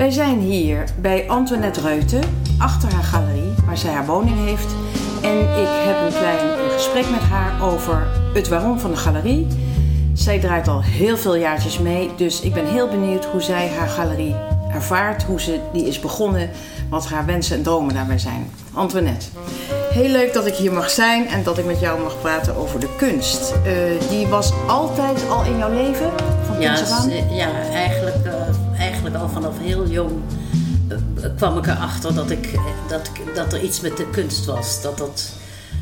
Wij zijn hier bij Antoinette Reuten, achter haar galerie, waar zij haar woning heeft. En ik heb een klein gesprek met haar over het waarom van de galerie. Zij draait al heel veel jaartjes mee, dus ik ben heel benieuwd hoe zij haar galerie ervaart, hoe ze die is begonnen, wat haar wensen en dromen daarbij zijn. Antoinette, heel leuk dat ik hier mag zijn en dat ik met jou mag praten over de kunst. Eh, die was altijd al in jouw leven? Van Ja, ja eigenlijk, heel jong eh, kwam ik erachter dat, ik, dat, dat er iets met de kunst was. Dat dat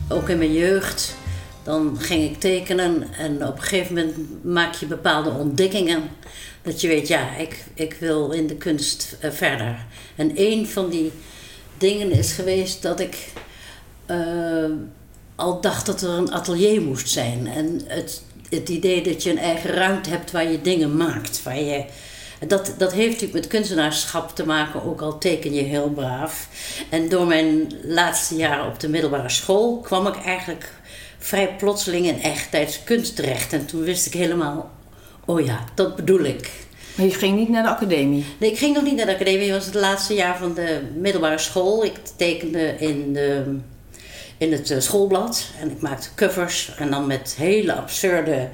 ook in mijn jeugd, dan ging ik tekenen en op een gegeven moment maak je bepaalde ontdekkingen. Dat je weet, ja, ik, ik wil in de kunst eh, verder. En een van die dingen is geweest dat ik eh, al dacht dat er een atelier moest zijn. En het, het idee dat je een eigen ruimte hebt waar je dingen maakt. Waar je, dat, dat heeft natuurlijk met kunstenaarschap te maken, ook al teken je heel braaf. En door mijn laatste jaren op de middelbare school kwam ik eigenlijk vrij plotseling in echttijds kunst terecht. En toen wist ik helemaal, oh ja, dat bedoel ik. Maar je ging niet naar de academie. Nee, ik ging nog niet naar de academie. Het was het laatste jaar van de middelbare school. Ik tekende in, de, in het eh, schoolblad. En ik maakte covers. En dan met hele absurde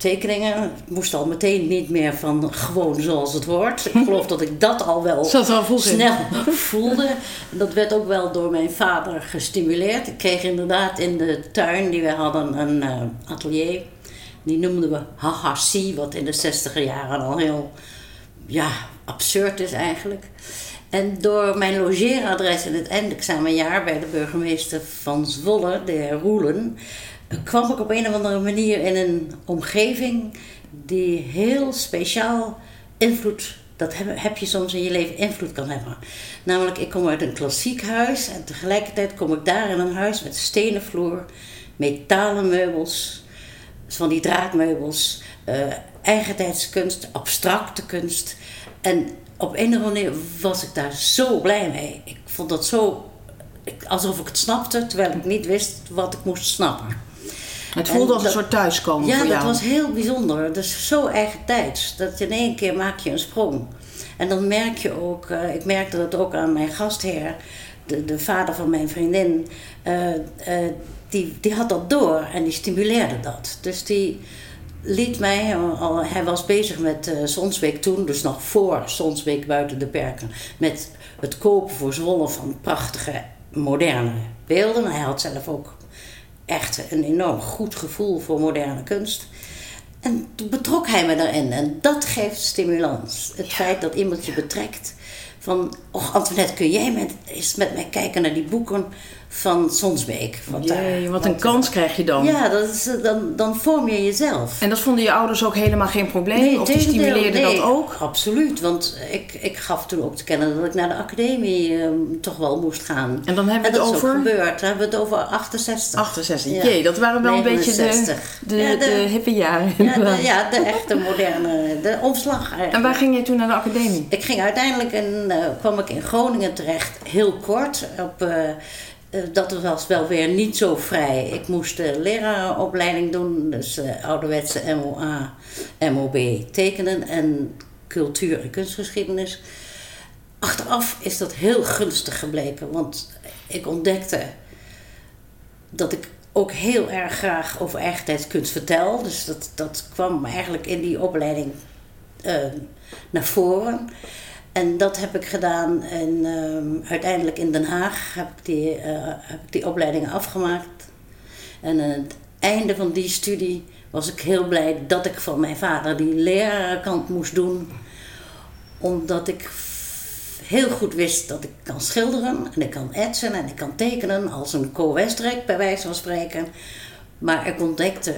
tekeningen. Het moest al meteen niet meer van gewoon zoals het hoort. Ik geloof dat ik dat al wel al snel voelde. Dat werd ook wel door mijn vader gestimuleerd. Ik kreeg inderdaad in de tuin die we hadden een eh, atelier. Die noemden we Hahasi, wat in de zestiger jaren al heel ja, absurd is eigenlijk. En door mijn logeeradres in het eindexamenjaar bij de burgemeester van Zwolle, de heer Roelen, kwam ik op een of andere manier in een omgeving die heel speciaal invloed, dat heb, je soms in je leven invloed kan hebben. Namelijk, ik kom uit een klassiek huis en tegelijkertijd kom ik daar in een huis met stenen vloer, metalen meubels, van die draadmeubels, eh eigentijds kunst, abstracte kunst. En op een of andere manier was ik daar zo blij mee. Ik vond dat zo, alsof ik het snapte, terwijl ik niet wist wat ik moest snappen. Het voelde En als een dat- soort thuiskomen Ja, voor dat jou. was heel bijzonder. Dus zo eigentijds. Dat je in één keer maak je een sprong. En dan merk je ook, eh, ik merkte dat ook aan mijn gastheer, de, de vader van mijn vriendin, eh, eh, die, die had dat door en die stimuleerde dat. Dus die liet mij, al, hij was bezig met Sonsbeek toen, dus nog voor Sonsbeek buiten de perken, met het kopen voor Zwolle van prachtige, moderne beelden. Hij had zelf ook echt een enorm goed gevoel voor moderne kunst. En toen betrok hij me daarin. En dat geeft stimulans. Het feit dat iemand je betrekt. Van, och Antoinette, kun jij met, eens met mij kijken naar die boeken van Sonsbeek? Wat Jee, daar- wat een kans krijg je dan. Ja, dat is, eh, dan, dan vorm je jezelf. En dat vonden je ouders ook helemaal geen probleem? of die stimuleerden nee, dat ook? Absoluut, want ik, ik gaf toen ook te kennen dat ik naar de academie eh, toch wel moest gaan. En dan hebben we en het dat is over gebeurd. Dan hebben we het over 68. 68. Ja. Jee, dat waren wel een beetje de, 69. de, Ja, de- de hippe jaren. Ja, de, ja, de echte moderne, de omslag eigenlijk. En waar ging je toen naar de academie? Ik ging uiteindelijk in, eh, kwam ik in Groningen terecht, heel kort. Op, eh, dat was wel weer niet zo vrij. Ik moest de lerarenopleiding doen, dus eh, ouderwetse MOA, MOB tekenen en cultuur- en kunstgeschiedenis. Achteraf is dat heel gunstig gebleken, want ik ontdekte dat ik ook heel erg graag over eigentijdskunst vertel. Dus dat, dat kwam eigenlijk in die opleiding eh, naar voren. En dat heb ik gedaan en ehm, uiteindelijk in Den Haag heb ik, die, eh, heb ik die opleidingen afgemaakt. En aan het einde van die studie was ik heel blij dat ik van mijn vader die lerarenkant moest doen. Omdat ik heel goed wist dat ik kan schilderen en ik kan etsen en ik kan tekenen als een Co Westrek bij wijze van spreken. Maar ik ontdekte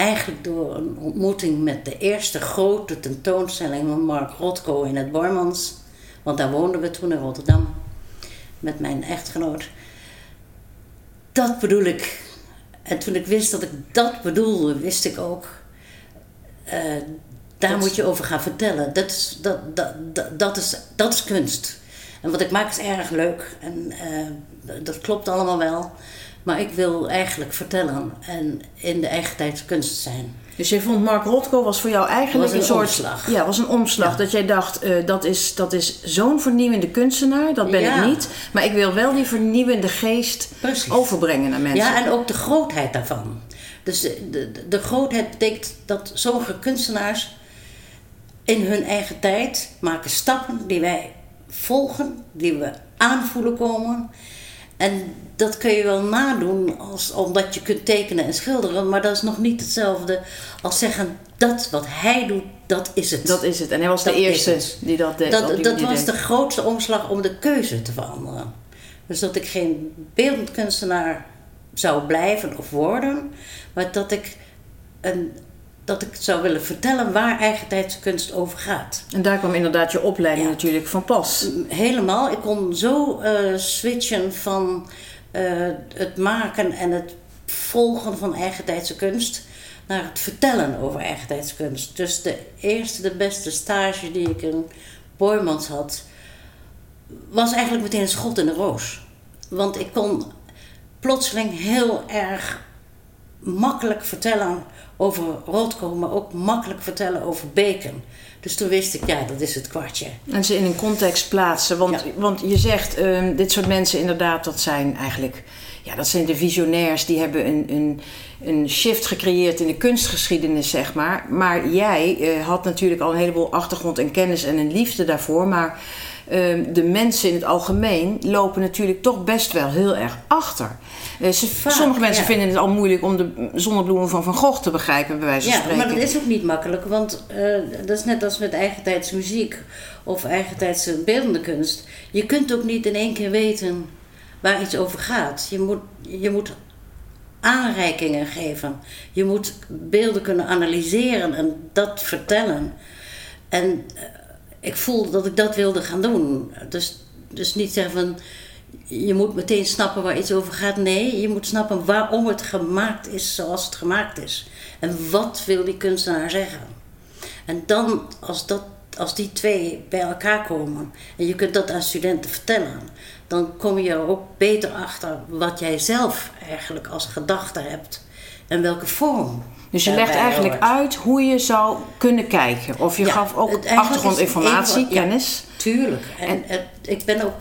eigenlijk door een ontmoeting met de eerste grote tentoonstelling van Mark Rothko in het Bormans. Want daar woonden we toen in Rotterdam met mijn echtgenoot. Dat bedoel ik. En toen ik wist dat ik dat bedoelde, wist ik ook. eh, daar Dat- moet je over gaan vertellen. Dat is, dat, dat, dat, dat, is, dat is kunst. En wat ik maak is erg leuk. En eh, dat klopt allemaal wel. Maar ik wil eigenlijk vertellen en in de eigen tijd kunst zijn. Dus jij vond Mark Rothko was voor jou eigenlijk een soort omslag. Ja, was een omslag. Ja. Dat jij dacht, eh, dat is, dat is zo'n vernieuwende kunstenaar, dat ben Ja. ik niet. Maar ik wil wel die vernieuwende geest Precies. overbrengen naar mensen. Ja, en ook de grootheid daarvan. Dus de, de, de grootheid betekent dat sommige kunstenaars in hun eigen tijd maken stappen die wij volgen, die we aanvoelen komen. En dat kun je wel nadoen als, omdat je kunt tekenen en schilderen, maar dat is nog niet hetzelfde als zeggen dat wat hij doet, dat is het. Dat is het. En hij was Dat de eerste die dat deed. Dat, was deed. de grootste omslag om de keuze te veranderen. Dus dat ik geen beeldend kunstenaar zou blijven of worden, maar dat ik, een, dat ik zou willen vertellen waar eigentijdse kunst over gaat. En daar kwam inderdaad je opleiding Ja. natuurlijk van pas. Helemaal. Ik kon zo eh, switchen van eh, het maken en het volgen van eigentijdse kunst naar het vertellen over eigentijdse kunst. Dus de eerste, de beste stage die ik in Boymans had, was eigenlijk meteen een schot in de roos. Want ik kon plotseling heel erg makkelijk vertellen over Rothko, maar ook makkelijk vertellen over Bacon. Dus toen wist ik, ja, dat is het kwartje. En ze in een context plaatsen. Want, Ja. want je zegt, ehm, dit soort mensen inderdaad, dat zijn eigenlijk... Ja, dat zijn de visionairs. Die hebben een, een, een shift gecreëerd in de kunstgeschiedenis, zeg maar. Maar jij eh, had natuurlijk al een heleboel achtergrond en kennis en een liefde daarvoor. Maar ehm, de mensen in het algemeen lopen natuurlijk toch best wel heel erg achter. Eh, ze- Vaak, sommige mensen ja. vinden het al moeilijk om de zonnebloemen van Van Gogh te begrijpen, bij wijze van Ja, spreken. maar dat is ook niet makkelijk, want eh, dat is net als met eigentijds muziek of eigentijdse beeldende kunst. Je kunt ook niet in één keer weten waar iets over gaat. Je moet, je moet aanreikingen geven. Je moet beelden kunnen analyseren en dat vertellen. En eh, ik voelde dat ik dat wilde gaan doen. Dus, dus niet zeggen van je moet meteen snappen waar iets over gaat. Nee, je moet snappen waarom het gemaakt is zoals het gemaakt is. En wat wil die kunstenaar zeggen. En dan, als, dat, als die twee bij elkaar komen en je kunt dat aan studenten vertellen, dan kom je er ook beter achter wat jij zelf eigenlijk als gedachte hebt en welke vorm. Dus je legt eigenlijk hoort. uit hoe je zou kunnen kijken. Of je Ja, gaf ook achtergrondinformatie, ja. kennis. Tuurlijk. En, ik ben ook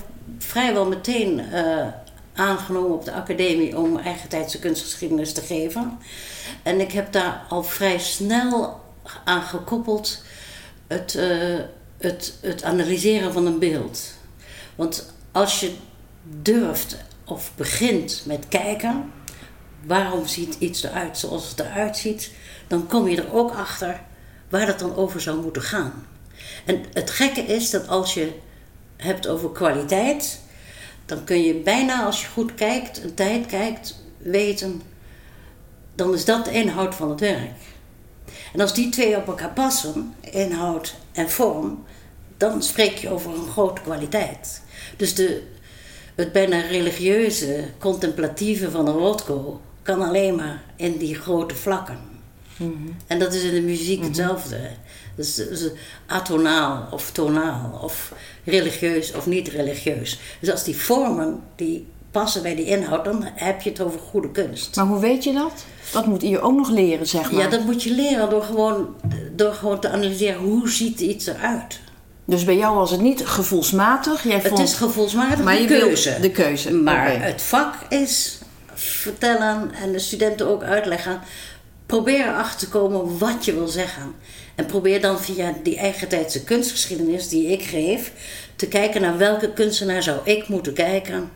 vrijwel meteen eh, aangenomen op de academie om eigentijdse kunstgeschiedenis te geven. En ik heb daar al vrij snel aan gekoppeld het, eh, het, het analyseren van een beeld. Want als je durft of begint met kijken, waarom ziet iets eruit zoals het eruit ziet, dan kom je er ook achter waar dat dan over zou moeten gaan. En het gekke is dat als je hebt over kwaliteit, dan kun je bijna als je goed kijkt, een tijd kijkt, weten, dan is dat de inhoud van het werk. En als die twee op elkaar passen, inhoud en vorm, dan spreek je over een grote kwaliteit. Dus de, het bijna religieuze, contemplatieve van een Rothko kan alleen maar in die grote vlakken. En dat is in de muziek hetzelfde. Dus, dus atonaal of tonaal of religieus of niet religieus. Dus als die vormen die passen bij die inhoud, dan heb je het over goede kunst. Maar hoe weet je dat? Dat moet je ook nog leren, zeg maar. Ja, dat moet je leren door gewoon, door gewoon te analyseren hoe ziet iets eruit. Dus bij jou was het niet gevoelsmatig. Jij Het vond... is gevoelsmatig Maar de je keuze. de keuze, Maar het vak is vertellen en de studenten ook uitleggen. Probeer erachter te komen wat je wil zeggen. En probeer dan via die eigentijdse kunstgeschiedenis die ik geef... te kijken naar welke kunstenaar zou ik moeten kijken...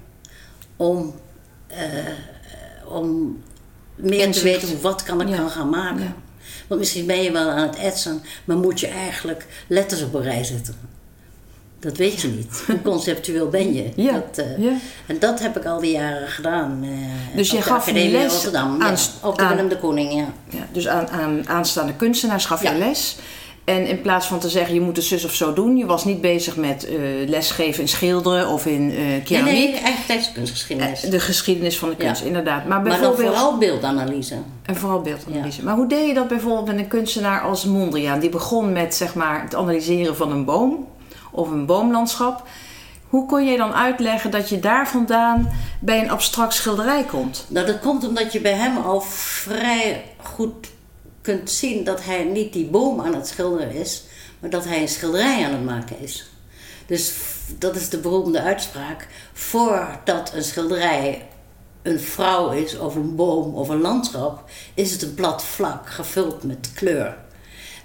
om, eh, om meer te weten wat kan ik Ja. dan gaan maken. Ja. Want misschien ben je wel aan het etsen... maar moet je eigenlijk letters op een rij zetten. Dat weet je niet. Hoe conceptueel ben je? Ja, Dat, eh, ja. En dat heb ik al die jaren gedaan. eh, Dus je gaf Academie les Rotterdam. aan- ja, op de aan- Willem de Koning, ja. Ja, dus aan, aan aanstaande kunstenaars gaf je les. En in plaats van te zeggen, je moet het zus of zo doen... je was niet bezig met eh, lesgeven in schilderen of in Nee, keramiek. nee, kunstgeschiedenis. Eh, De geschiedenis van de kunst, Ja. inderdaad. Maar maar dan bijvoorbeeld... vooral beeldanalyse. En vooral beeldanalyse. Maar hoe deed je dat bijvoorbeeld met een kunstenaar als Mondriaan? Die begon met zeg maar, het analyseren van een boom of een boomlandschap. Hoe kon je dan uitleggen dat je daar vandaan bij een abstract schilderij komt? Nou, dat komt omdat je bij hem al vrij goed kunt zien dat hij niet die boom aan het schilderen is, maar dat hij een schilderij aan het maken is. Dus dat is de beroemde uitspraak. Voordat een schilderij een vrouw is, of een boom of een landschap, is het een plat vlak gevuld met kleur.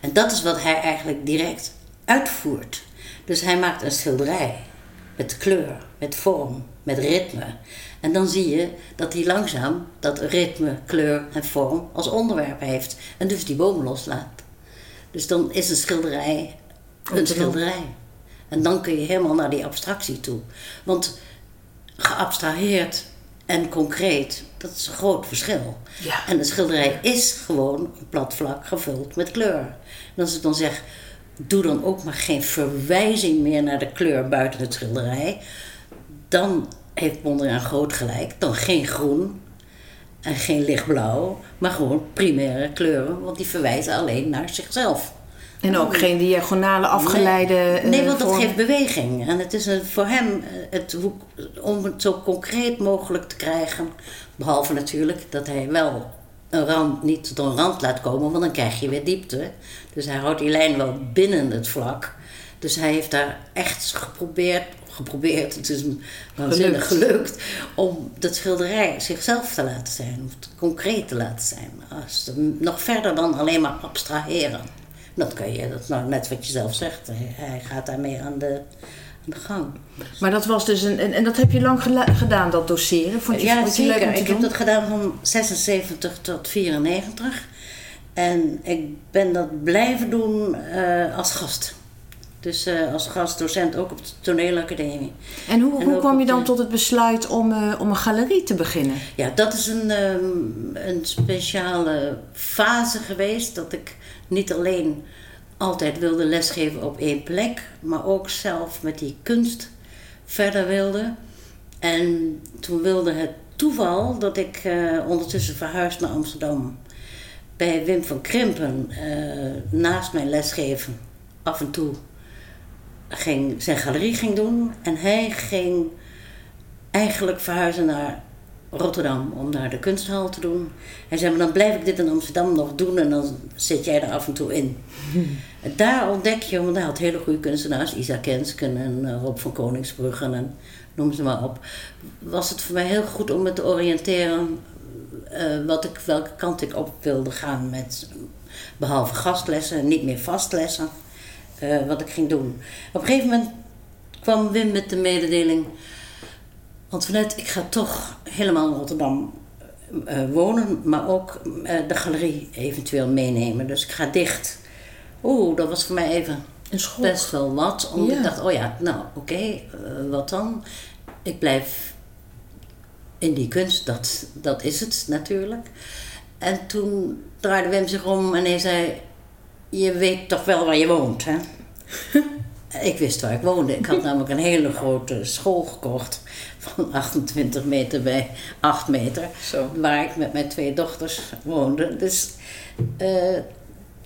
En dat is wat hij eigenlijk direct uitvoert. Dus hij maakt een schilderij met kleur, met vorm, met ritme. En dan zie je dat hij langzaam dat ritme, kleur en vorm als onderwerp heeft. En dus die boom loslaat. Dus dan is een schilderij een schilderij. En dan kun je helemaal naar die abstractie toe. Want geabstraheerd en concreet, dat is een groot verschil. Ja. En een schilderij is gewoon een plat vlak gevuld met kleur. En als ik dan zeg, doe dan ook maar geen verwijzing meer naar de kleur buiten het schilderij, dan heeft Mondriaan groot gelijk. Dan geen groen en geen lichtblauw, maar gewoon primaire kleuren, want die verwijzen alleen naar zichzelf. En ook geen diagonale afgeleide. eh, Nee, want dat geeft beweging. En het is een, voor hem eh, het, om het zo concreet mogelijk te krijgen. Behalve natuurlijk dat hij wel een rand, niet tot een rand laat komen, want dan krijg je weer diepte. Dus hij houdt die lijn wel binnen het vlak. Dus hij heeft daar echt geprobeerd, geprobeerd, het is hem waanzinnig gelukt, om dat schilderij zichzelf te laten zijn, of te concreet te laten zijn. Als, nog verder dan alleen maar abstraheren. Dat kan je, dat nou net wat je zelf zegt. Hij, hij gaat daarmee aan de, aan de gang. Maar dat was dus een. En, en dat heb je lang gedaan, dat doseren? Vond je, ja, vond je leuk zeker. om te Ik doen? heb dat gedaan van 76 tot 94. En ik ben dat blijven doen eh, als gast. Dus eh, als gastdocent ook op de toneelacademie. En hoe, En hoe kwam je dan de- tot het besluit om, eh, om een galerie te beginnen? Ja, dat is een, ehm, een speciale fase geweest. Dat ik niet alleen altijd wilde lesgeven op één plek, maar ook zelf met die kunst verder wilde. En toen wilde het toeval dat ik eh, ondertussen verhuisd naar Amsterdam. Bij Wim van Krimpen, eh, naast mijn lesgeven, af en toe ging, zijn galerie ging doen. En hij ging eigenlijk verhuizen naar Rotterdam om daar de kunsthal te doen. Hij zei, maar dan blijf ik dit in Amsterdam nog doen en dan zit jij er af en toe in. En daar ontdek je, want hij had hele goede kunstenaars, Isaac Kensken en eh, Rob van Koningsbruggen en noem ze maar op. Was het voor mij heel goed om me te oriënteren eh, wat ik, welke kant ik op wilde gaan met, behalve gastlessen, niet meer vastlessen, eh, wat ik ging doen. Op een gegeven moment kwam Wim met de mededeling, want vanuit, ik ga toch helemaal in Rotterdam eh, wonen, maar ook eh, de galerie eventueel meenemen. Dus ik ga dicht. Oeh, dat was voor mij even best wel wat. Omdat Ja. ik dacht, oh ja, nou oké, eh, wat dan? Ik blijf in die kunst, dat, dat is het natuurlijk. En toen draaide Wim zich om en hij zei, je weet toch wel waar je woont, hè? Ik wist waar ik woonde. Ik had namelijk een hele grote school gekocht van 28 meter bij 8 meter. Zo. Waar ik met mijn twee dochters woonde. Dus eh,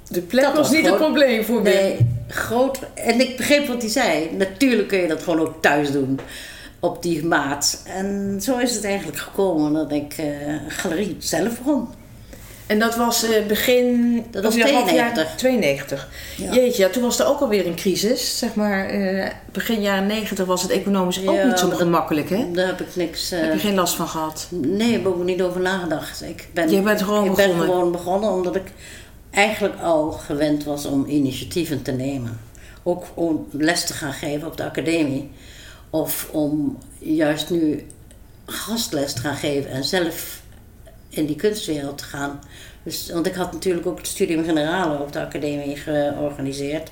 De plek Dat was, was niet een gewoon- probleem voor Wim. nee, groot. En ik begreep wat hij zei. Natuurlijk kun je dat gewoon ook thuis doen. Op die maat. En zo is het eigenlijk gekomen dat ik eh, galerie zelf begon. En dat was eh, begin... Dat was of ja, half jaar 92. 92. Ja. Jeetje, ja, toen was er ook alweer een crisis. Zeg maar, eh, begin jaren 90 was het economisch ook niet zo gemakkelijk, hè? Daar heb ik niks. eh, Heb je geen last van gehad? Nee, ik heb er niet over nagedacht. Ik ben, Je bent gewoon ik begonnen. ben gewoon begonnen omdat ik eigenlijk al gewend was om initiatieven te nemen. Ook om les te gaan geven op de academie. Of om juist nu gastles te gaan geven en zelf in die kunstwereld te gaan. Dus, want ik had natuurlijk ook het studium generale op de academie georganiseerd.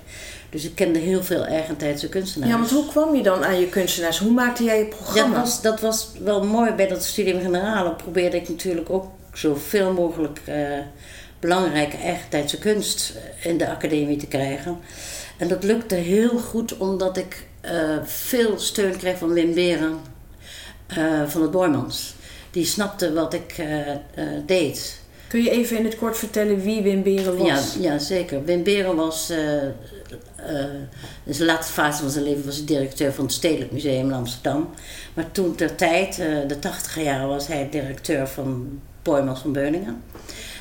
Dus ik kende heel veel eigentijdse kunstenaars. Ja, want hoe kwam je dan aan je kunstenaars? Hoe maakte jij je Dat programma? was, dat was wel mooi. Bij dat studium generale probeerde ik natuurlijk ook zoveel mogelijk eh, belangrijke eigentijdse kunst in de academie te krijgen. En dat lukte heel goed omdat ik eh, veel steun kreeg van Wim Beren eh, van het Boymans. Die snapte wat ik eh, eh, deed. Kun je even in het kort vertellen wie Wim Beren was? Ja, ja, zeker. Wim Beren was eh, eh, in zijn laatste fase van zijn leven was hij directeur van het Stedelijk Museum in Amsterdam. Maar toen ter tijd, de tachtiger jaren, was hij directeur van Boymans van Beuningen.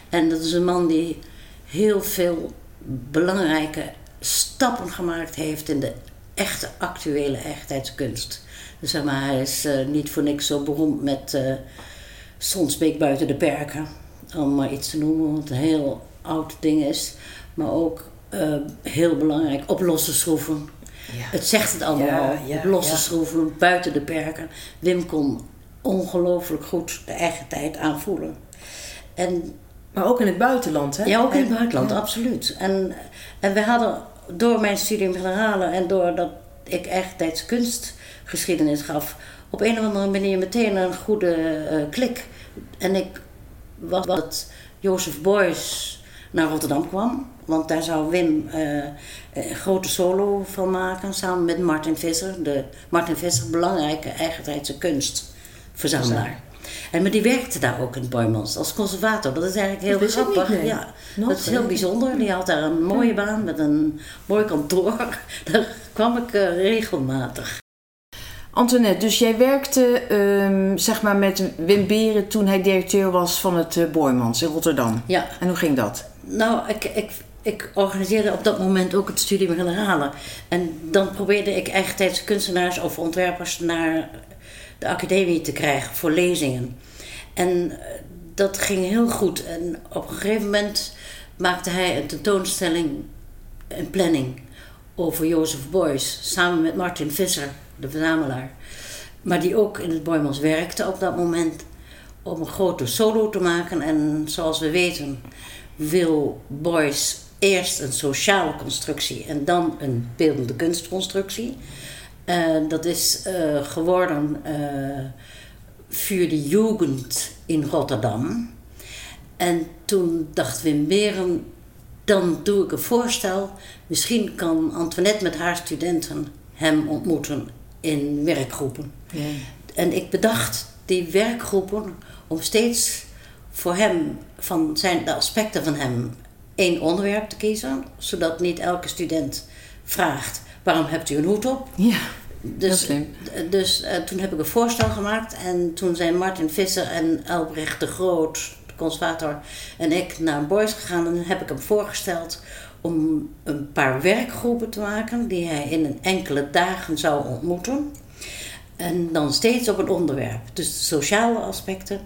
En dat is een man die heel veel belangrijke stappen gemaakt heeft in de echte actuele echtheidskunst. Dus zeg maar, hij is uh, niet voor niks zo beroemd met uh, Sonsbeek buiten de perken. Om maar iets te noemen, wat een heel oud ding is. Maar ook uh, heel belangrijk, op losse schroeven. Ja. Het zegt het allemaal ja, al. op losse schroeven, buiten de perken. Wim kon ongelooflijk goed de eigen tijd aanvoelen. En, maar ook in het buitenland, hè? Ja, ook in het buitenland, absoluut. En, en we hadden door mijn studium generale en doordat ik echt tijdskunst geschiedenis gaf, op een of andere manier meteen een goede uh, klik. En ik was dat Jozef Beuys naar Rotterdam kwam. Want daar zou Wim een grote solo van maken samen met Martin Visser. De Martin Visser, belangrijke eigentijdse kunstverzamelaar. En maar die werkte daar ook in Boymans als conservator. Dat is eigenlijk heel grappig. Ja, dat is heel bijzonder. Die had daar een mooie baan met een mooi kantoor. Daar kwam ik uh, regelmatig. Antoinette, dus jij werkte um, zeg maar met Wim Beren toen hij directeur was van het uh, Boymans in Rotterdam. Ja. En hoe ging dat? Nou, ik, ik, ik organiseerde op dat moment ook het Studium Generale. En dan probeerde ik eigentijdse kunstenaars of ontwerpers naar de academie te krijgen voor lezingen. En eh, dat ging heel goed. En op een gegeven moment maakte hij een tentoonstelling, een planning over Jozef Beuys, samen met Martin Visser, de verzamelaar. Maar die ook in het Boymans werkte op dat moment om een grote solo te maken. En zoals we weten wil Beuys eerst een sociale constructie en dan een beeldende kunstconstructie. Uh, dat is uh, geworden uh, voor de Jugend in Rotterdam. En toen dacht Wim Beren, dan doe ik een voorstel. Misschien kan Antoinette met haar studenten hem ontmoeten in werkgroepen. Ja. En ik bedacht die werkgroepen om steeds voor hem, van zijn, de aspecten van hem, één onderwerp te kiezen. Zodat niet elke student vraagt, waarom hebt u een hoed op? Ja. Dus, dus uh, toen heb ik een voorstel gemaakt en toen zijn Martin Visser en Albrecht de Groot, de conservator, en ik naar Boys gegaan en heb ik hem voorgesteld om een paar werkgroepen te maken die hij in een enkele dagen zou ontmoeten. En dan steeds op een onderwerp. Dus de sociale aspecten,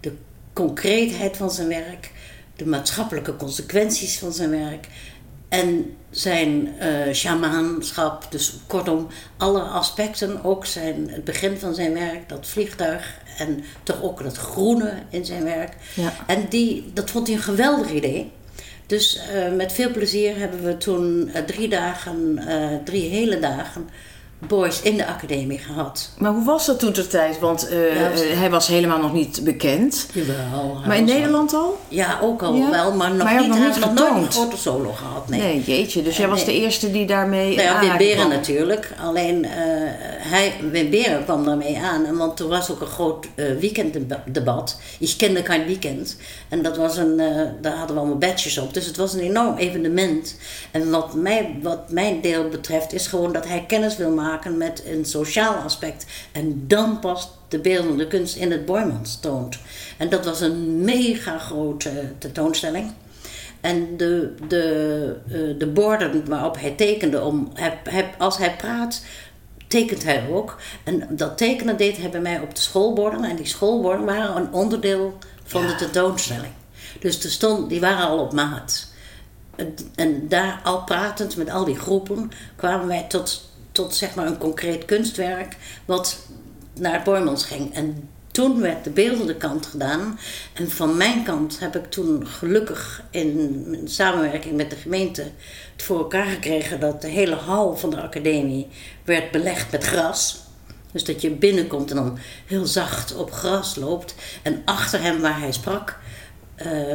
de concreetheid van zijn werk, de maatschappelijke consequenties van zijn werk en zijn uh, shamaanschap. Dus kortom, alle aspecten, ook zijn, het begin van zijn werk, dat vliegtuig en toch ook het groene in zijn werk. Ja. En die, dat vond hij een geweldig idee. Dus uh, met veel plezier hebben we toen uh, drie dagen, drie hele dagen boys in de academie gehad. Maar hoe was dat toen ter tijd? Want uh, hij was helemaal nog niet bekend. Jawel. Maar in Nederland al? Ja, ook al ja? wel, maar nog maar niet. Nog hij nog nooit een grote solo gehad. Nee, nee jeetje. Dus jij was de eerste die daarmee nou ja, Wim Beren natuurlijk. Alleen uh, hij, Wim Beren kwam daarmee aan. En want er was ook een groot uh, weekenddebat. Ik kende geen weekend. En dat was een, daar hadden we allemaal badges op. Dus het was een enorm evenement. En wat, mij, wat mijn deel betreft is gewoon dat hij kennis wil maken met een sociaal aspect. En dan pas de beeldende kunst in het Boymans toont. En dat was een mega grote tentoonstelling. En de, de, uh, de borden waarop hij tekende, om, hij, als hij praat, tekent hij ook. En dat tekenen deed hij bij mij op de schoolborden. En die schoolborden waren een onderdeel van de tentoonstelling. Dus de stond, die waren al op maat. En daar al pratend met al die groepen kwamen wij tot tot zeg maar een concreet kunstwerk wat naar het Boymans ging. En toen werd de beeldende kant gedaan. En van mijn kant heb ik toen gelukkig in, samenwerking met de gemeente het voor elkaar gekregen dat de hele hal van de academie werd belegd met gras. Dus dat je binnenkomt en dan heel zacht op gras loopt. En achter hem waar hij sprak, uh,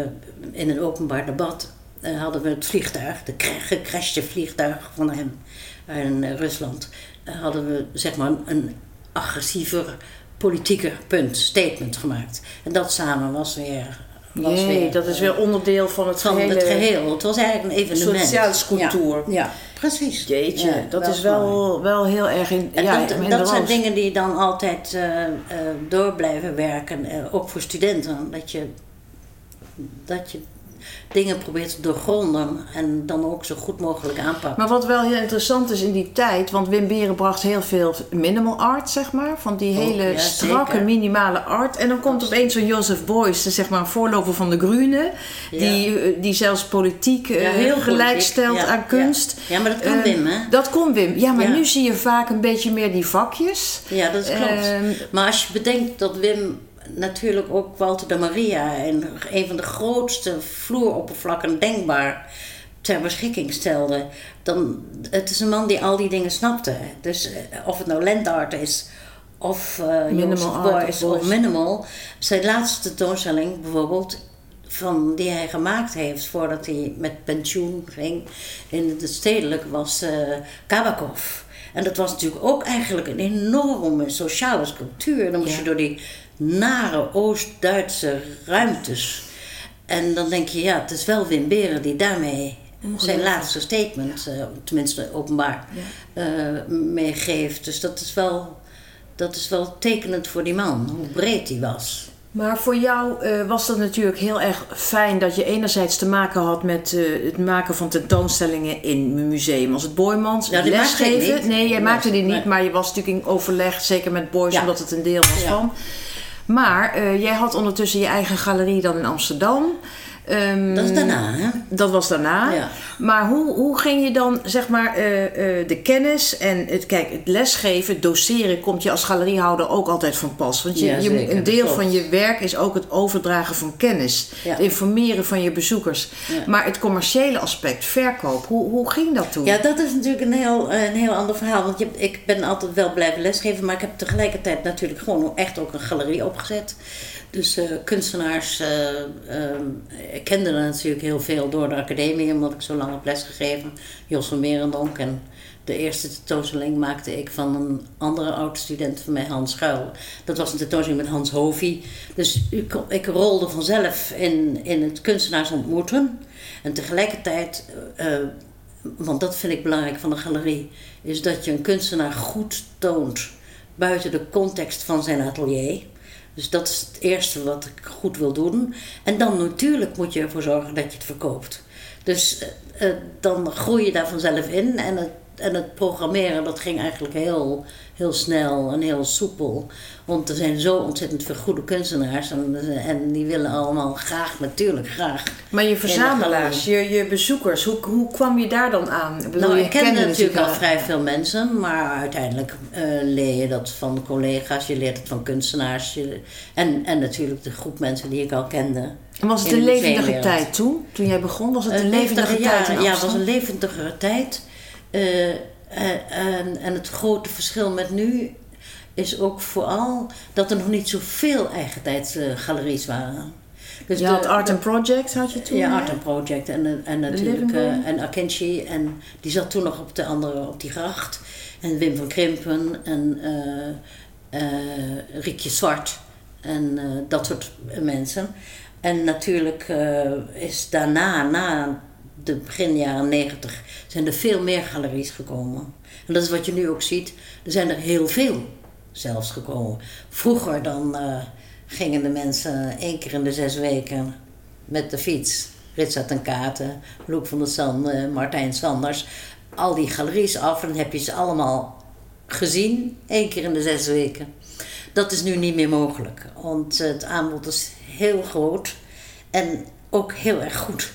in een openbaar debat, uh, hadden we het vliegtuig, de gecrashte vliegtuig van hem in eh, Rusland, eh, hadden we zeg maar een agressiever, politieker punt, statement gemaakt. En dat samen was weer was nee, weer, dat is weer onderdeel van het van gehele... het geheel. Het was eigenlijk een evenement. Sociaal cultuur. Ja, ja, precies. Jeetje, ja, dat is wel, wel heel erg... In, en ja, dat, dat zijn dingen die dan altijd uh, uh, door blijven werken. Uh, ook voor studenten. Dat je, dat je dingen probeert te doorgronden en dan ook zo goed mogelijk aanpakt. Maar wat wel heel interessant is in die tijd, want Wim Beren bracht heel veel minimal art, zeg maar. Van die Oh, hele ja, strakke zeker. minimale art. En dan komt opeens zo'n Joseph Beuys, zeg maar een voorloper van de Groene. Ja. Die, eh, die zelfs politiek eh, Ja, heel gelijk stelt aan kunst. Ja, maar dat kan Eh, Wim, hè? Dat kon Wim. Ja, maar nu zie je vaak een beetje meer die vakjes. Ja, dat klopt. Ehm, maar als je bedenkt dat Wim natuurlijk ook Walter de Maria en een van de grootste vloeroppervlakken denkbaar ter beschikking stelde, dan het is een man die al die dingen snapte. Dus eh, of het nou landart is of eh Minimal art of minimal. Zijn laatste tentoonstelling bijvoorbeeld van die hij gemaakt heeft voordat hij met pensioen ging in de stedelijk was eh Kabakov. En dat was natuurlijk ook eigenlijk een enorme sociale sculptuur. Dan moest Ja. je door die nare Oost-Duitse ruimtes. En dan denk je, ja, het is wel Wim Beren die daarmee zijn laatste statement, eh, tenminste openbaar, eh, meegeeft. Dus dat is, wel, dat is wel tekenend voor die man, hoe breed hij was. Maar voor jou eh, was dat natuurlijk heel erg fijn dat je enerzijds te maken had met het maken van tentoonstellingen in museum als het Boymans. Ja, die lesgeven. Nee, jij maakte die niet, maar je was natuurlijk in overleg, zeker met Boys, Ja. omdat het een deel was Ja. van. Maar eh, jij had ondertussen je eigen galerie dan in Amsterdam. Ehm, Dat is daarna, hè? Dat was daarna. Ja. Maar hoe, hoe ging je dan, zeg maar, eh, eh, de kennis en het, kijk, het lesgeven, doseren, komt je als galeriehouder ook altijd van pas. Want je, Ja, je, een deel van je werk is ook het overdragen van kennis. Ja. Het informeren van je bezoekers. Maar het commerciële aspect, verkoop, hoe, hoe ging dat toen? Ja, dat is natuurlijk een heel, een heel ander verhaal. Want je, ik ben altijd wel blijven lesgeven, maar ik heb tegelijkertijd natuurlijk gewoon echt ook een galerie opgezet. Dus eh, kunstenaars, ehm, ik kende natuurlijk heel veel door de academie, omdat ik zo lang heb lesgegeven. Jos van Merendonk en de eerste tentoonstelling maakte ik van een andere oud-student van mij, Hans Schuil. Dat was een tentoonstelling met Hans Hovie. Dus ik, ik rolde vanzelf in, in het kunstenaars ontmoeten. En tegelijkertijd, want dat vind ik belangrijk van een galerie, is dat je een kunstenaar goed toont buiten de context van zijn atelier. Dus dat is het eerste wat ik goed wil doen. En dan natuurlijk moet je ervoor zorgen dat je het verkoopt. Dus eh, eh, dan groei je daar vanzelf in. En het, en het programmeren, dat ging eigenlijk heel, heel snel en heel soepel. Want er zijn zo ontzettend veel goede kunstenaars. En, en die willen allemaal graag, natuurlijk graag. Maar je verzamelaars, je, je bezoekers, hoe, hoe kwam je daar dan aan? Ik bedoel, Nou, je ik kende kende natuurlijk al vrij veel mensen, maar uiteindelijk eh, leer je dat van collega's, je leert het van kunstenaars je- en, en natuurlijk de groep mensen die ik al kende. En was het een levendige tijd toen? Toen jij begon, was het een Een levendige levendige- tijd ja, ja, het was een levendigere tijd. Eh, eh, en, en het grote verschil met nu is ook vooral dat er nog niet zoveel eigentijdse galeries waren. Dus je de- had Art and Project, had je toen? Ja, hè? Art and Project en, en natuurlijk eh, en Akenchi. En die zat toen nog op de andere, op die gracht. En Wim van Krimpen en eh eh, Riekje Zwart en dat soort mensen. En natuurlijk is daarna, na de begin jaren negentig, zijn er veel meer galeries gekomen. En dat is wat je nu ook ziet. Er zijn er heel veel zelfs gekomen. Vroeger dan eh, gingen de mensen één keer in de zes weken met de fiets. Ritsat en Katen, Loek van der Sande, Martijn Sanders. Al die galeries af en dan heb je ze allemaal gezien, één keer in de zes weken. Dat is nu niet meer mogelijk, want het aanbod is heel groot en ook heel erg goed.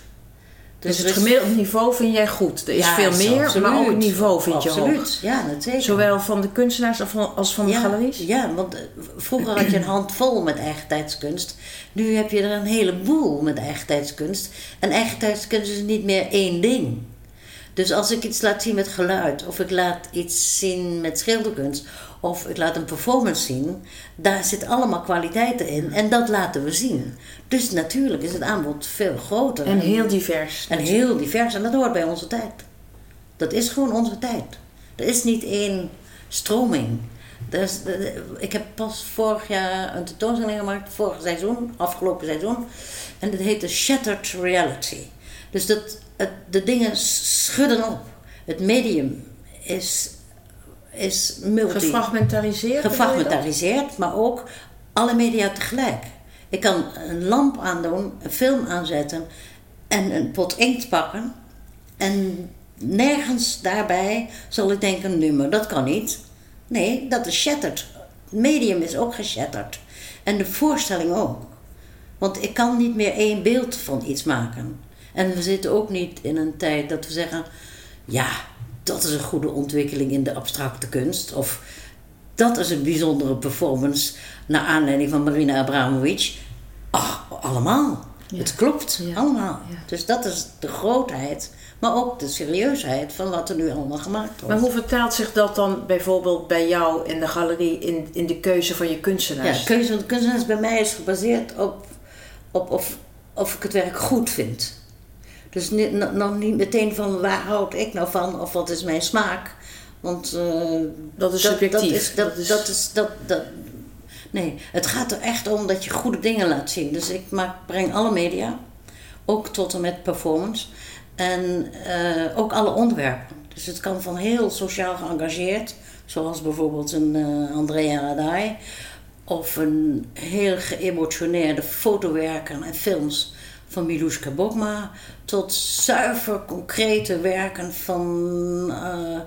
Dus er het is- gemiddeld niveau vind jij goed. Er is Ja, veel meer, absoluut. maar ook het niveau vind je absoluut. hoog. Ja, dat zeker. Zowel van de kunstenaars als van, de ja, galeries? Ja, want eh, vroeger had je een handvol met eigentijdskunst. Nu heb je er een heleboel met eigentijdskunst. En eigentijdskunst is niet meer één ding. Dus als ik iets laat zien met geluid, of ik laat iets zien met schilderkunst, of ik laat een performance zien, daar zit allemaal kwaliteiten in. En dat laten we zien. Dus natuurlijk is het aanbod veel groter. En heel divers. En heel divers. En dat hoort bij onze tijd. Dat is gewoon onze tijd. Er is niet één stroming. Ik heb pas vorig jaar een tentoonstelling gemaakt, vorig seizoen, afgelopen seizoen. En dat heette Shattered Reality. Dus dat, het, de dingen schudden op. Het medium is, is multi Gefragmentariseerd? gefragmentariseerd, maar ook alle media tegelijk. Ik kan een lamp aandoen, een film aanzetten en een pot inkt pakken. En nergens daarbij zal ik denken, nu maar dat kan niet. Nee, dat is shattered. Het medium is ook geshatterd. En de voorstelling ook. Want ik kan niet meer één beeld van iets maken. En we zitten ook niet in een tijd dat we zeggen: ja, dat is een goede ontwikkeling in de abstracte kunst. Of dat is een bijzondere performance naar aanleiding van Marina Abramovic. Ach, allemaal. Het klopt, allemaal. Dus dat is de grootheid, maar ook de serieusheid van wat er nu allemaal gemaakt wordt. Maar hoe vertaalt zich dat dan bijvoorbeeld bij jou in de galerie in, in de keuze van je kunstenaars? Ja, de keuze van de kunstenaars bij mij is gebaseerd op, op of, of ik het werk goed vind. Dus niet, nog niet meteen van waar houd ik nou van of wat is mijn smaak. Want uh, dat is subjectief. Dat is, dat, dat is, dat, dat, nee, het gaat er echt om dat je goede dingen laat zien. Dus ik maak, breng alle media, ook tot en met performance. En uh, ook alle onderwerpen. Dus het kan van heel sociaal geëngageerd, zoals bijvoorbeeld een uh, Andrea Radai, of een heel geëmotioneerde fotowerken en films van Miluska Bogma tot zuiver concrete werken van uh,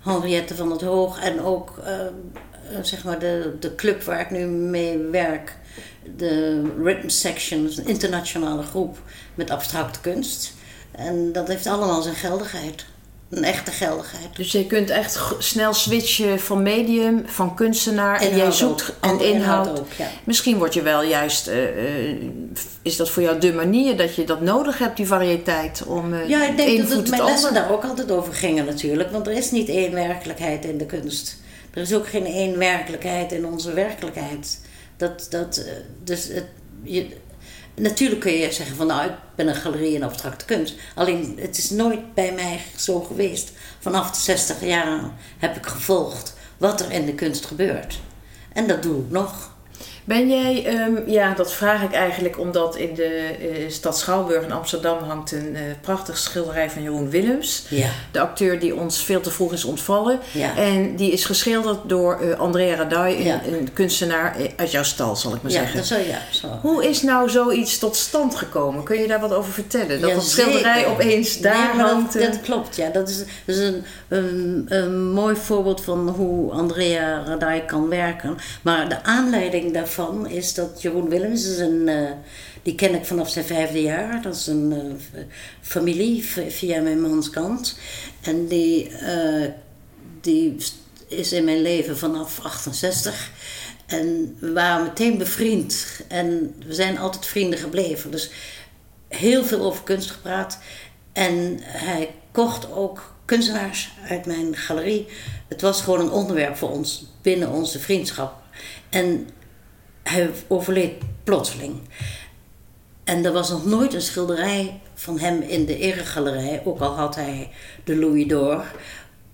Henriette van het Hoog en ook uh, zeg maar de, de club waar ik nu mee werk, de Rhythm Section, een internationale groep met abstracte kunst. En dat heeft allemaal zijn geldigheid een echte geldigheid. Dus je kunt echt snel switchen van medium, van kunstenaar en jij zoekt en inhoud. ook, ja. Misschien word je wel juist, uh, uh, is dat voor jou de manier dat je dat nodig hebt, die variëteit om uh, Ja, ik denk dat het, mijn lessen daar ook altijd over gingen natuurlijk, want er is niet één werkelijkheid in de kunst. Er is ook geen één werkelijkheid in onze werkelijkheid. Dat, dat, dus het, je, Natuurlijk kun je zeggen van nou, ik ben een galerie in abstracte kunst. Alleen het is nooit bij mij zo geweest. Vanaf de 60 jaar heb ik gevolgd wat er in de kunst gebeurt. En dat doe ik nog. Ben jij, ehm, ja, dat vraag ik eigenlijk omdat in de uh, stad Schouwburg in Amsterdam hangt een uh, prachtig schilderij van Jeroen Willems. Ja. De acteur die ons veel te vroeg is ontvallen. Ja. En die is geschilderd door uh, Andrea Radai, ja. een, een, kunstenaar uit jouw stal, zal ik maar zeggen. Dat zo, ja, zo. Hoe is nou zoiets tot stand gekomen? Kun je daar wat over vertellen? Dat dat schilderij opeens daar nee, hangt. Dat, dat, klopt, ja. Dat is, dat is een, een, een mooi voorbeeld van hoe Andrea Radai kan werken. Maar de aanleiding is dat Jeroen Willems is een, uh, die ken ik vanaf zijn vijfde jaar. Dat is een uh, familie via mijn mans kant. En die, uh, die is in mijn leven vanaf 68. En we waren meteen bevriend. En we zijn altijd vrienden gebleven. Dus heel veel over kunst gepraat. En hij kocht ook kunstenaars uit mijn galerie. Het was gewoon een onderwerp voor ons binnen onze vriendschap. En hij overleed plotseling. En er was nog nooit een schilderij van hem in de eregalerij, ook al had hij de Louis d'Or.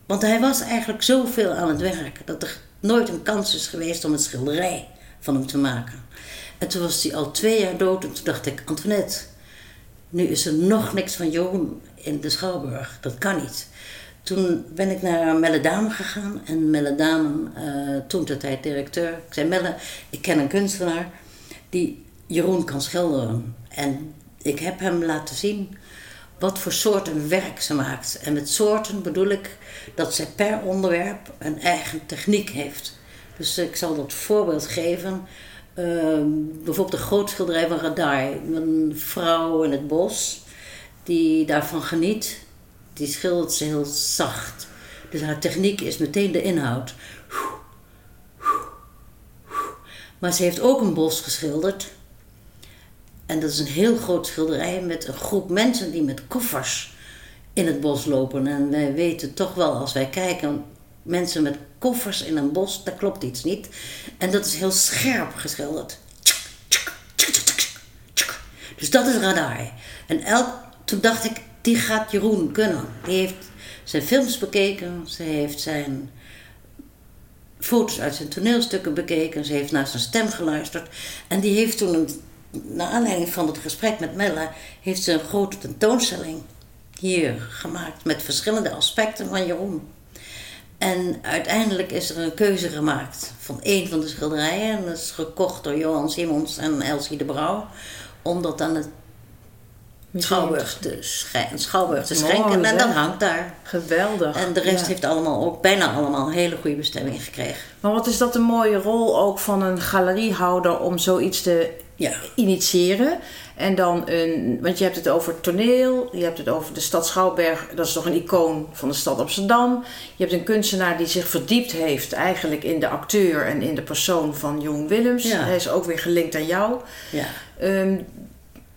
Want hij was eigenlijk zoveel aan het werk dat er nooit een kans is geweest om een schilderij van hem te maken. En toen was hij al twee jaar dood en toen dacht ik, Antoinette, nu is er nog niks van Jeroen in de Schouwburg. Dat kan niet. Toen ben ik naar Melle Dame gegaan. En Melle Dame, uh, toen de tijd directeur. Ik zei, Melle, ik ken een kunstenaar die Jeroen kan schilderen. En ik heb hem laten zien wat voor soorten werk ze maakt. En met soorten bedoel ik dat zij per onderwerp een eigen techniek heeft. Dus ik zal dat voorbeeld geven. Uh, bijvoorbeeld de groot schilderij van Radai. Een vrouw in het bos die daarvan geniet die schildert ze heel zacht. Dus haar techniek is meteen de inhoud. Maar ze heeft ook een bos geschilderd. En dat is een heel groot schilderij met een groep mensen die met koffers in het bos lopen. En wij weten toch wel, als wij kijken, mensen met koffers in een bos, daar klopt iets niet. En dat is heel scherp geschilderd. Dus dat is radar. En elk, toen dacht ik, die gaat Jeroen kunnen. Die heeft zijn films bekeken, ze heeft zijn foto's uit zijn toneelstukken bekeken, ze heeft naar zijn stem geluisterd. En die heeft toen, een, naar aanleiding van het gesprek met Mella, heeft ze een grote tentoonstelling hier gemaakt met verschillende aspecten van Jeroen. En uiteindelijk is er een keuze gemaakt van één van de schilderijen. En dat is gekocht door Johan Simons en Elsie de Brouw. Om dat aan het Schouwburg te, schen- Schouwburg te Mooi, schenken. En dat hangt daar. Geweldig. En de rest Ja. heeft allemaal ook bijna allemaal een hele goede bestemming gekregen. Maar wat is dat een mooie rol ook van een galeriehouder om zoiets te Ja. initiëren. En dan een, want je hebt het over toneel, je hebt het over de stad Schouwberg, dat is toch een icoon van de stad Amsterdam. Je hebt een kunstenaar die zich verdiept heeft eigenlijk in de acteur en in de persoon van Jeroen Willems. Ja. Hij is ook weer gelinkt aan jou. ja. Ehm,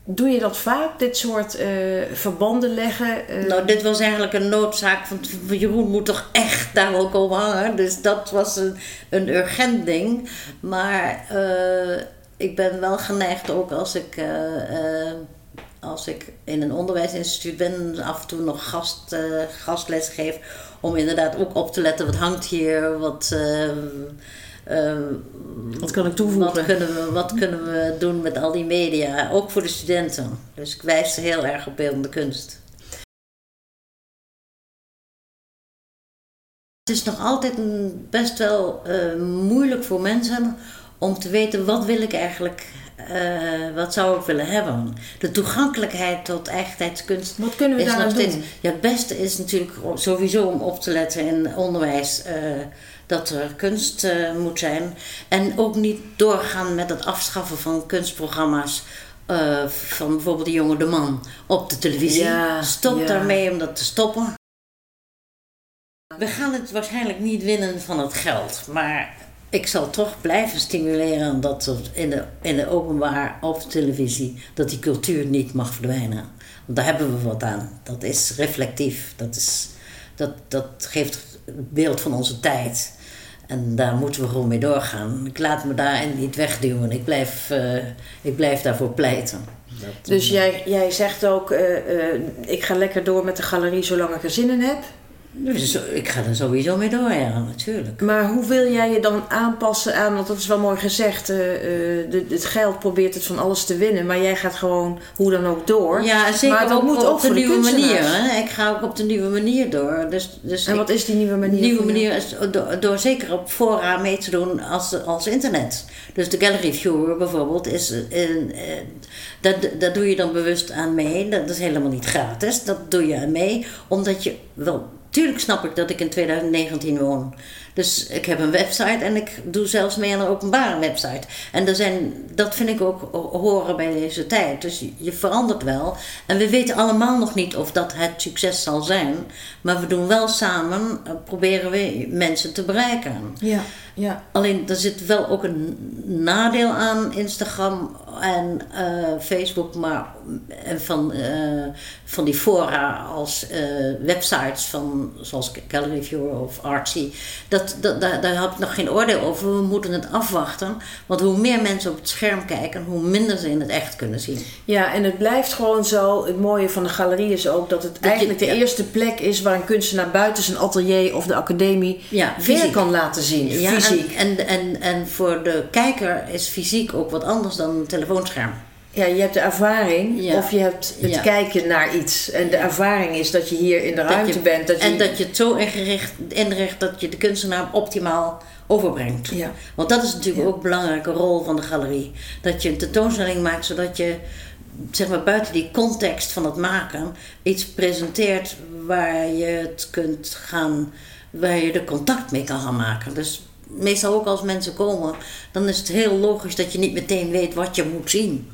doe je dat vaak, dit soort eh, verbanden leggen? Eh, Nou, dit was eigenlijk een noodzaak, want Jeroen moet toch echt daar wel komen hangen. Dus dat was een, een urgent ding. Maar eh, ik ben wel geneigd ook als ik, als ik in een onderwijsinstituut ben, af en toe nog gast, gastles geef. Om inderdaad ook op te letten, wat hangt hier, wat... eh, eh, wat kan ik toevoegen? wat kunnen, we, wat kunnen we doen met al die media, ook voor de studenten. Dus ik wijs ze heel erg op beeldende kunst. Het is nog altijd best wel eh, moeilijk voor mensen om te weten wat wil ik eigenlijk, eh, wat zou ik willen hebben. De toegankelijkheid tot eigentijdskunst Wat kunnen we daar steeds. doen? Ja, het beste is natuurlijk sowieso om op te letten in onderwijs eh, dat er kunst eh, moet zijn. En ook niet doorgaan met het afschaffen van kunstprogramma's. van bijvoorbeeld de jonge De Man op de televisie. Ja, Stop ja. daarmee om dat te stoppen. We gaan het waarschijnlijk niet winnen van het geld, maar ik zal toch blijven stimuleren dat in de, in de openbaar op de televisie dat die cultuur niet mag verdwijnen. Want daar hebben we wat aan. Dat is reflectief. Dat, is, dat, dat geeft het beeld van onze tijd. En daar moeten we gewoon mee doorgaan. Ik laat me daarin niet wegduwen. Ik blijf, eh, ik blijf daarvoor pleiten. Dus jij, jij zegt ook, eh, eh, ik ga lekker door met de galerie zolang ik er zin in heb. Dus ik ga er sowieso mee door, ja, natuurlijk. Maar hoe wil jij je dan aanpassen aan, want dat is wel mooi gezegd, eh, eh, de- het geld probeert het van alles te winnen, maar jij gaat gewoon hoe dan ook door. Ja, zeker Maar dat ook moet op ook de nieuwe manier. Hè? Ik ga ook op de nieuwe manier door. Dus, dus En ik- wat is die nieuwe manier? Nieuwe manier is door, door zeker op fora mee te doen als, als internet. Dus de Gallery Viewer bijvoorbeeld, is, eh, eh, dat, dat doe je dan bewust aan mee. Dat is helemaal niet gratis. Dat doe je aan mee, omdat je wel. Tuurlijk snap ik dat ik in 2019 woon. Dus ik heb een website en ik doe zelfs mee aan een openbare website. En er zijn, dat vind ik ook horen bij deze tijd. Dus je- verandert wel. En we weten allemaal nog niet of dat het succes zal zijn. Maar we doen wel samen, eh, proberen we mensen te bereiken. Ja, ja. Alleen er zit wel ook een nadeel aan Instagram en eh, Facebook, maar en van, eh, van die fora als websites van zoals Gallery Viewer of Artsy. Dat, dat, daar, daar heb ik nog geen oordeel over. We moeten het afwachten. Want hoe meer mensen op het scherm kijken, hoe minder ze in het echt kunnen zien. Ja, en het blijft gewoon zo. Het mooie van de galerie is ook dat het eigenlijk de ja. eerste plek is waar een kunstenaar buiten zijn atelier of de academie Ja, weer fysiek. kan laten zien. Ja, fysiek. En, en, en, en voor de kijker is fysiek ook wat anders dan een telefoonscherm. Ja, je hebt de ervaring Ja. of je hebt het Ja. kijken naar iets. En de ervaring is dat je hier in de ruimte je- bent. Dat je, En dat je het zo ingericht, inricht dat je de kunstenaar optimaal overbrengt. Ja. Want dat is natuurlijk ook een belangrijke rol van de galerie. Dat je een tentoonstelling maakt zodat je zeg maar, buiten die context van het maken iets presenteert waar je het kunt gaan, waar je er contact mee kan gaan maken. Dus meestal ook als mensen komen, dan is het heel logisch dat je niet meteen weet wat je moet zien.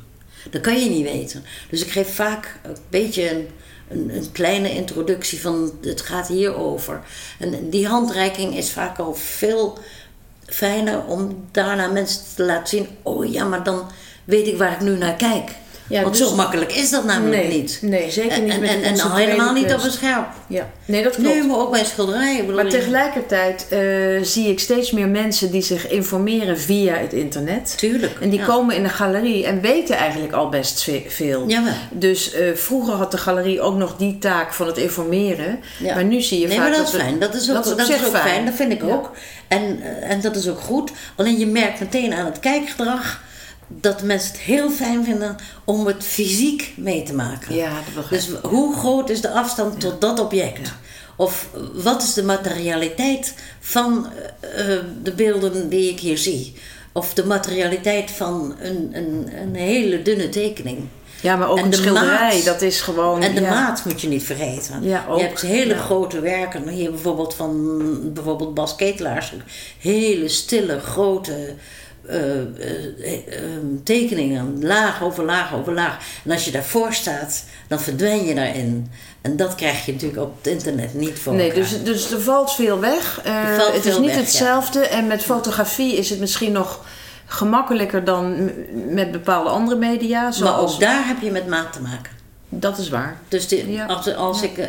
Dat kan je niet weten. Dus ik geef vaak een beetje een, een, kleine introductie van het gaat hierover. En die handreiking is vaak al veel fijner om daarna mensen te laten zien: oh ja, maar dan weet ik waar ik nu naar kijk. Ja, Want dus- zo makkelijk is dat namelijk nee, niet. Nee, zeker niet En, met en, en al helemaal niet op een scherm. Ja, nee, dat klopt. Nee, maar ook bij schilderijen. Maar tegelijkertijd eh, zie ik steeds meer mensen die zich informeren via het internet. Tuurlijk. En die ja. komen in de galerie en weten eigenlijk al best ve- veel. Jawel. Dus eh, vroeger had de galerie ook nog die taak van het informeren. Ja. Maar nu zie je Nee, vaak maar dat is fijn. Dat is ook, dat is ook fijn. fijn. Dat vind ik ook. En, eh, en dat is ook goed. Alleen je merkt meteen aan het kijkgedrag dat mensen het heel fijn vinden om het fysiek mee te maken. Ja, dat begrijp ik. Dus hoe groot is de afstand tot dat object? Of wat is de materialiteit van eh, eh, de beelden die ik hier zie? Of de materialiteit van een, een, een hele dunne tekening? Ja, maar ook En een de schilderij, maat. dat is gewoon... En de ja. maat moet je niet vergeten. Ja, ook. je hebt hele Ja. grote werken. Hier bijvoorbeeld van bijvoorbeeld Bas Ketelaars. Hele stille, grote eh, eh, eh, tekeningen. Laag over laag over laag. En als je daarvoor staat, dan verdwijn je daarin. En dat krijg je natuurlijk op het internet niet voor Nee, elkaar. dus, dus er valt veel weg. Valt het is niet weg, ja. hetzelfde. En met fotografie is het misschien nog gemakkelijker dan met bepaalde andere media. Maar Zoals, ook daar heb je met maat te maken. Dat is waar. Dus Ja. als, als ik eh,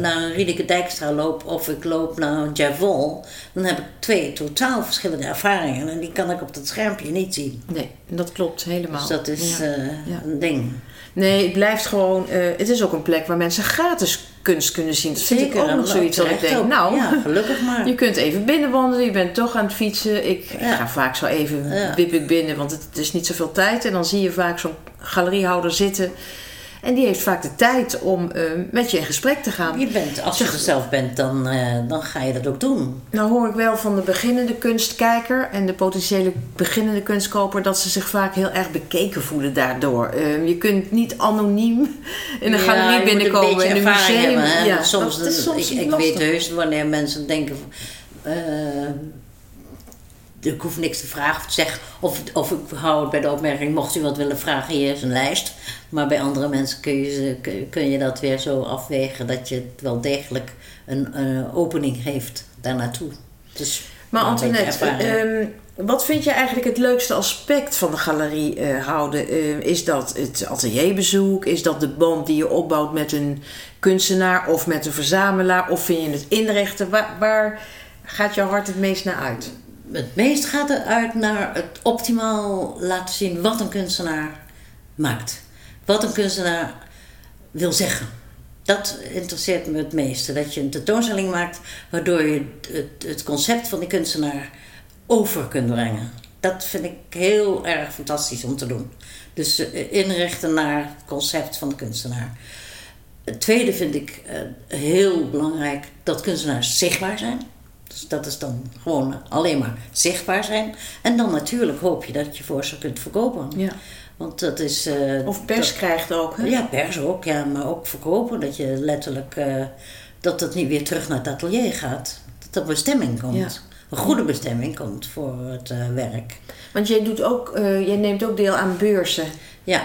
naar een Riedeke Dijkstra loop of ik loop naar een Javol, dan heb ik twee totaal verschillende ervaringen. En die kan ik op dat schermpje niet zien. Nee, dat klopt helemaal. Dus dat is Ja. eh, een ding. Nee, het blijft gewoon... eh, het is ook een plek waar mensen gratis kunst kunnen zien. Dat vind ik ook nog zoiets dat ik denk, nou... Ja, gelukkig maar. Je kunt even binnenwandelen, je bent toch aan het fietsen. Ik, ik ga vaak zo even Ja. wip ik binnen, want het, het is niet zoveel tijd. En dan zie je vaak zo'n galeriehouder zitten. En die heeft vaak de tijd om eh, met je in gesprek te gaan. Je bent, als je er zelf bent, dan, eh, dan ga je dat ook doen. Nou hoor ik wel van de beginnende kunstkijker en de potentiële beginnende kunstkoper dat ze zich vaak heel erg bekeken voelen daardoor. Eh, je kunt niet anoniem in een Ja, galerie binnenkomen een beetje in een ervaring museum. hebben, hè. ja, soms, dat is soms ik, ik weet heus wanneer mensen denken... van, eh, ik hoef niks te vragen of te zeggen. Of, of ik hou het bij de opmerking, mocht u wat willen vragen, hier is een lijst. Maar bij andere mensen kun je, kun- je dat weer zo afwegen dat je het wel degelijk een eh, opening geeft daar naartoe. Dus Maar een Antoinette, ehm, wat vind je eigenlijk het leukste aspect van de galerie eh, houden? Eh, is dat het atelierbezoek? Is dat de band die je opbouwt met een kunstenaar of met een verzamelaar? Of vind je het inrichten? Waar, waar gaat jouw hart het meest naar uit? Het meest gaat eruit naar het optimaal laten zien wat een kunstenaar maakt. Wat een kunstenaar wil zeggen. Dat interesseert me het meeste. Dat je een tentoonstelling maakt waardoor je het, het concept van die kunstenaar over kunt brengen. Dat vind ik heel erg fantastisch om te doen. Dus eh, inrichten naar het concept van de kunstenaar. Het tweede vind ik eh, heel belangrijk dat kunstenaars zichtbaar zijn. Dus dat is dan gewoon alleen maar zichtbaar zijn. En dan natuurlijk hoop je dat je voor ze kunt verkopen. Ja. Want dat is. eh, Of pers dat- krijgt ook. Hè? ja, pers ook, ja, maar ook verkopen. Dat je letterlijk. eh, dat het niet weer terug naar het atelier gaat. Dat er bestemming komt. Ja. Een goede bestemming komt voor het eh, werk. Want jij, doet ook, jij neemt ook deel aan beurzen. Ja,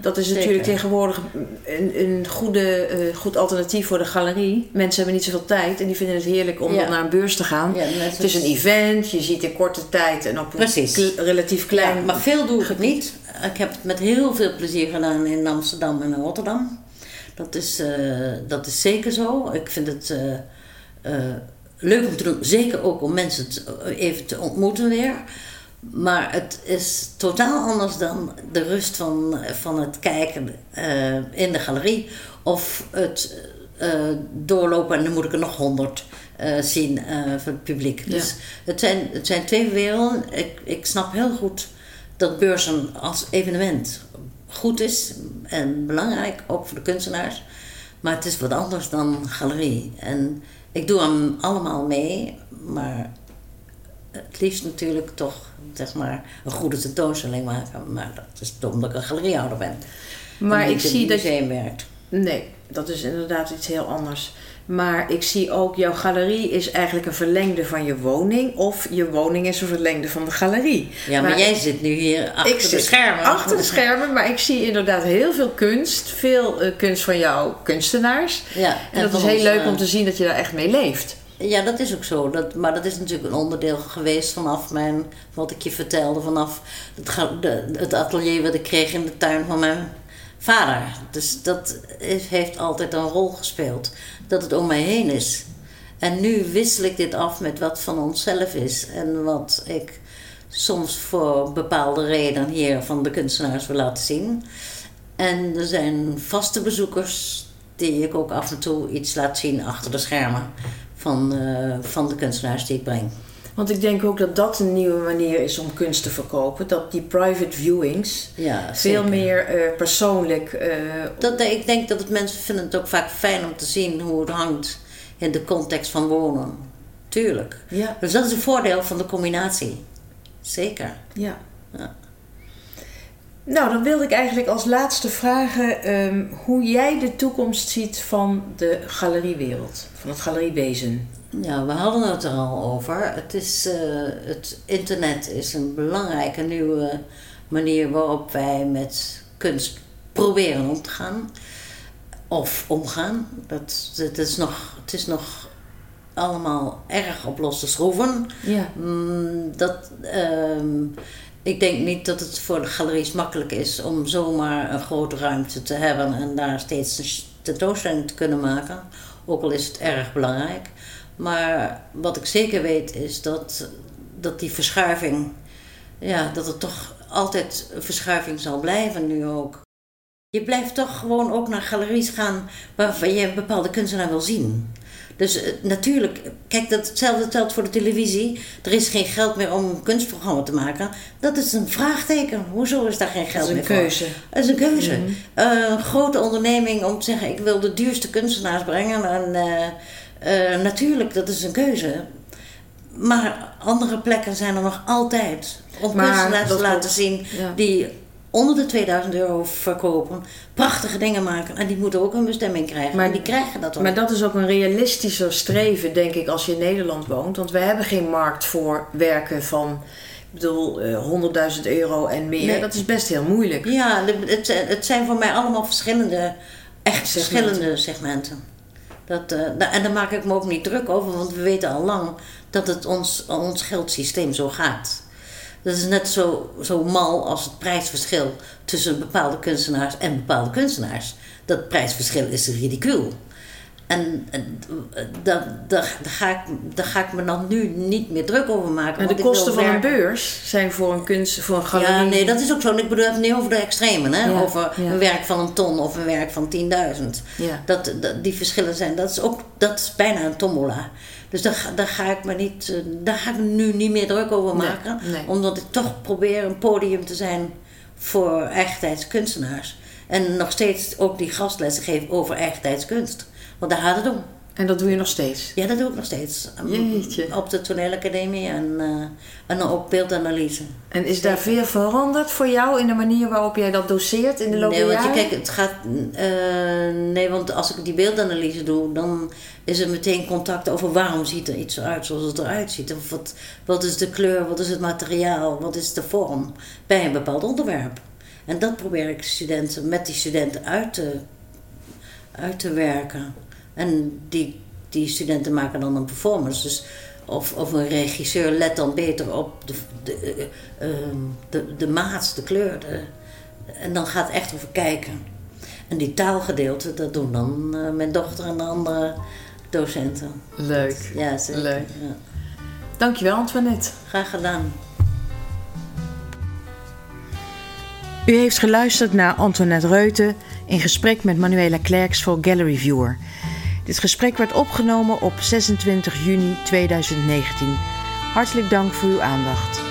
Dat is Zeker. natuurlijk tegenwoordig een, een goede, eh, goed alternatief voor de galerie. Mensen hebben niet zoveel tijd en die vinden het heerlijk om Ja. dan naar een beurs te gaan. Ja, het is een event, je ziet in korte tijd en op een kle- relatief klein... Ja, maar veel doe ik het niet. Ik heb het met heel veel plezier gedaan in Amsterdam en in Rotterdam. Dat is, eh, dat is zeker zo. Ik vind het eh, leuk om te doen. Zeker ook om mensen te- even te ontmoeten weer. Maar het is totaal anders dan de rust van, van het kijken eh, in de galerie. Of het eh, doorlopen en dan moet ik er nog honderd eh, zien van het publiek. Ja. Dus het zijn, het zijn twee werelden. Ik, ik snap heel goed dat beurzen als evenement goed is en belangrijk, ook voor de kunstenaars. Maar het is wat anders dan galerie. En ik doe hem allemaal mee, maar het liefst natuurlijk toch zeg maar, een goede tentoonstelling maken. Maar dat is omdat ik een galeriehouder ben. maar en ik zie het dat... museum werkt. Nee, dat is inderdaad iets heel anders. Maar ik zie ook, jouw galerie is eigenlijk een verlengde van je woning. Of je woning is een verlengde van de galerie. Ja, maar, jij zit nu hier achter ik de zit schermen. Achter de schermen, maar ik zie inderdaad heel veel kunst. Veel eh, kunst van jouw kunstenaars. Ja, En, dat van is heel leuk eh, om te zien dat je daar echt mee leeft. Ja, dat is ook zo. Dat, maar dat is natuurlijk een onderdeel geweest vanaf mijn, wat ik je vertelde, vanaf het, het atelier wat ik kreeg in de tuin van mijn vader. Dus dat is, heeft altijd een rol gespeeld, dat het om mij heen is. En nu wissel ik dit af met wat van onszelf is en wat ik soms voor bepaalde redenen hier van de kunstenaars wil laten zien. En er zijn vaste bezoekers die ik ook af en toe iets laat zien achter de schermen van, eh, van de kunstenaars die ik breng. Want ik denk ook dat dat een nieuwe manier is om kunst te verkopen. Dat die private viewings Ja, veel meer eh, persoonlijk... eh, Dat, ik denk dat het mensen vinden het ook vaak fijn om te zien hoe het hangt in de context van wonen. Tuurlijk. ja, Dus dat is een voordeel van de combinatie. Zeker. ja. Ja. Nou, dan wilde ik eigenlijk als laatste vragen ehm, hoe jij de toekomst ziet van de galeriewereld, van het galeriewezen. Ja, we hadden het er al over. Het, is, eh, het internet is een belangrijke nieuwe manier waarop wij met kunst proberen om te gaan. Of omgaan. Dat, dat is nog, het is nog allemaal erg op losse schroeven. Ja. Mm, dat, ehm, ik denk niet dat het voor de galeries makkelijk is om zomaar een grote ruimte te hebben en daar steeds een tentoonstelling te kunnen maken. Ook al is het erg belangrijk. Maar wat ik zeker weet is dat, dat die verschuiving, ja, dat er toch altijd een verschuiving zal blijven nu ook. Je blijft toch gewoon ook naar galeries gaan waarvan je bepaalde kunstenaar wil zien. Dus eh, natuurlijk, kijk, dat, hetzelfde geldt voor de televisie. Er is geen geld meer om een kunstprogramma te maken. Dat is een vraagteken. Hoezo is daar geen geld meer voor? Dat is een keuze. Dat is een keuze. Mhm. Eh, een grote onderneming om te zeggen, ik wil de duurste kunstenaars brengen. En, eh, natuurlijk, dat is een keuze. Maar andere plekken zijn er nog altijd. Om Maar kunstenaars te laten zien Ja. die onder de 2000 euro verkopen. Prachtige dingen maken. En die moeten ook een bestemming krijgen. Maar- en die krijgen dat ook. Maar dat is ook een realistischer streven, denk ik, als je in Nederland woont. Want we hebben geen markt voor werken van, ik bedoel, eh, 100.000 euro en meer. Nee. Dat is best heel moeilijk. Ja, het, het zijn voor mij allemaal verschillende, echt Segmenten. verschillende segmenten. Dat, eh, en daar maak ik me ook niet druk over, want we weten al lang dat het ons, ons geldsysteem zo gaat. Dat is net zo, zo mal als het prijsverschil tussen bepaalde kunstenaars en bepaalde kunstenaars. Dat prijsverschil is ridicuul. En en, eh, daar, daar, daar, ga ik, daar ga ik me dan nu niet meer druk over maken. En want de kosten van een beurs zijn voor een kunst, voor een galerie. Ja, nee, dat is ook zo. Ik bedoel het niet over de extremen, hè? Ja, over ja. een werk van een ton of een werk van 10.000. Ja. Dat, dat, die verschillen zijn, dat is ook dat is bijna een tombola. Dus daar, ga- daar, ga ik me niet, eh, daar ga ik nu niet meer druk over maken. nee. Omdat ik toch probeer een podium te zijn voor eigentijds kunstenaars. En nog steeds ook die gastlessen geven over eigentijds kunst. Want daar gaat het om. En dat doe je nog steeds. Ja, dat doe ik nog steeds. Jeetje. Op de toneelacademie en, eh, en ook beeldanalyse. En is daar veel veranderd voor jou in de manier waarop jij dat doseert in de loop Nee, der want je, jaren? kijk, het gaat. eh, nee, want als ik die beeldanalyse doe, dan is er meteen contact over waarom ziet er iets eruit zoals het eruit ziet. Of wat, wat is de kleur, wat is het materiaal, wat is de vorm bij een bepaald onderwerp. En dat probeer ik studenten, met die studenten uit te, uit te werken. En die, die studenten maken dan een performance. Dus of, of een regisseur let dan beter op de, de, eh, ehm, de, de maat, de kleur. De, en dan gaat het echt over kijken. En die taalgedeelte, dat doen dan eh, mijn dochter en de andere docenten. Leuk. Ja, zeker. Leuk. Ja. Dankjewel Antoinette. Graag gedaan. U heeft geluisterd naar Antoinette Reuten in gesprek met Manuela Klerks voor Gallery Viewer. Dit gesprek werd opgenomen op 26 juni 2019. Hartelijk dank voor uw aandacht.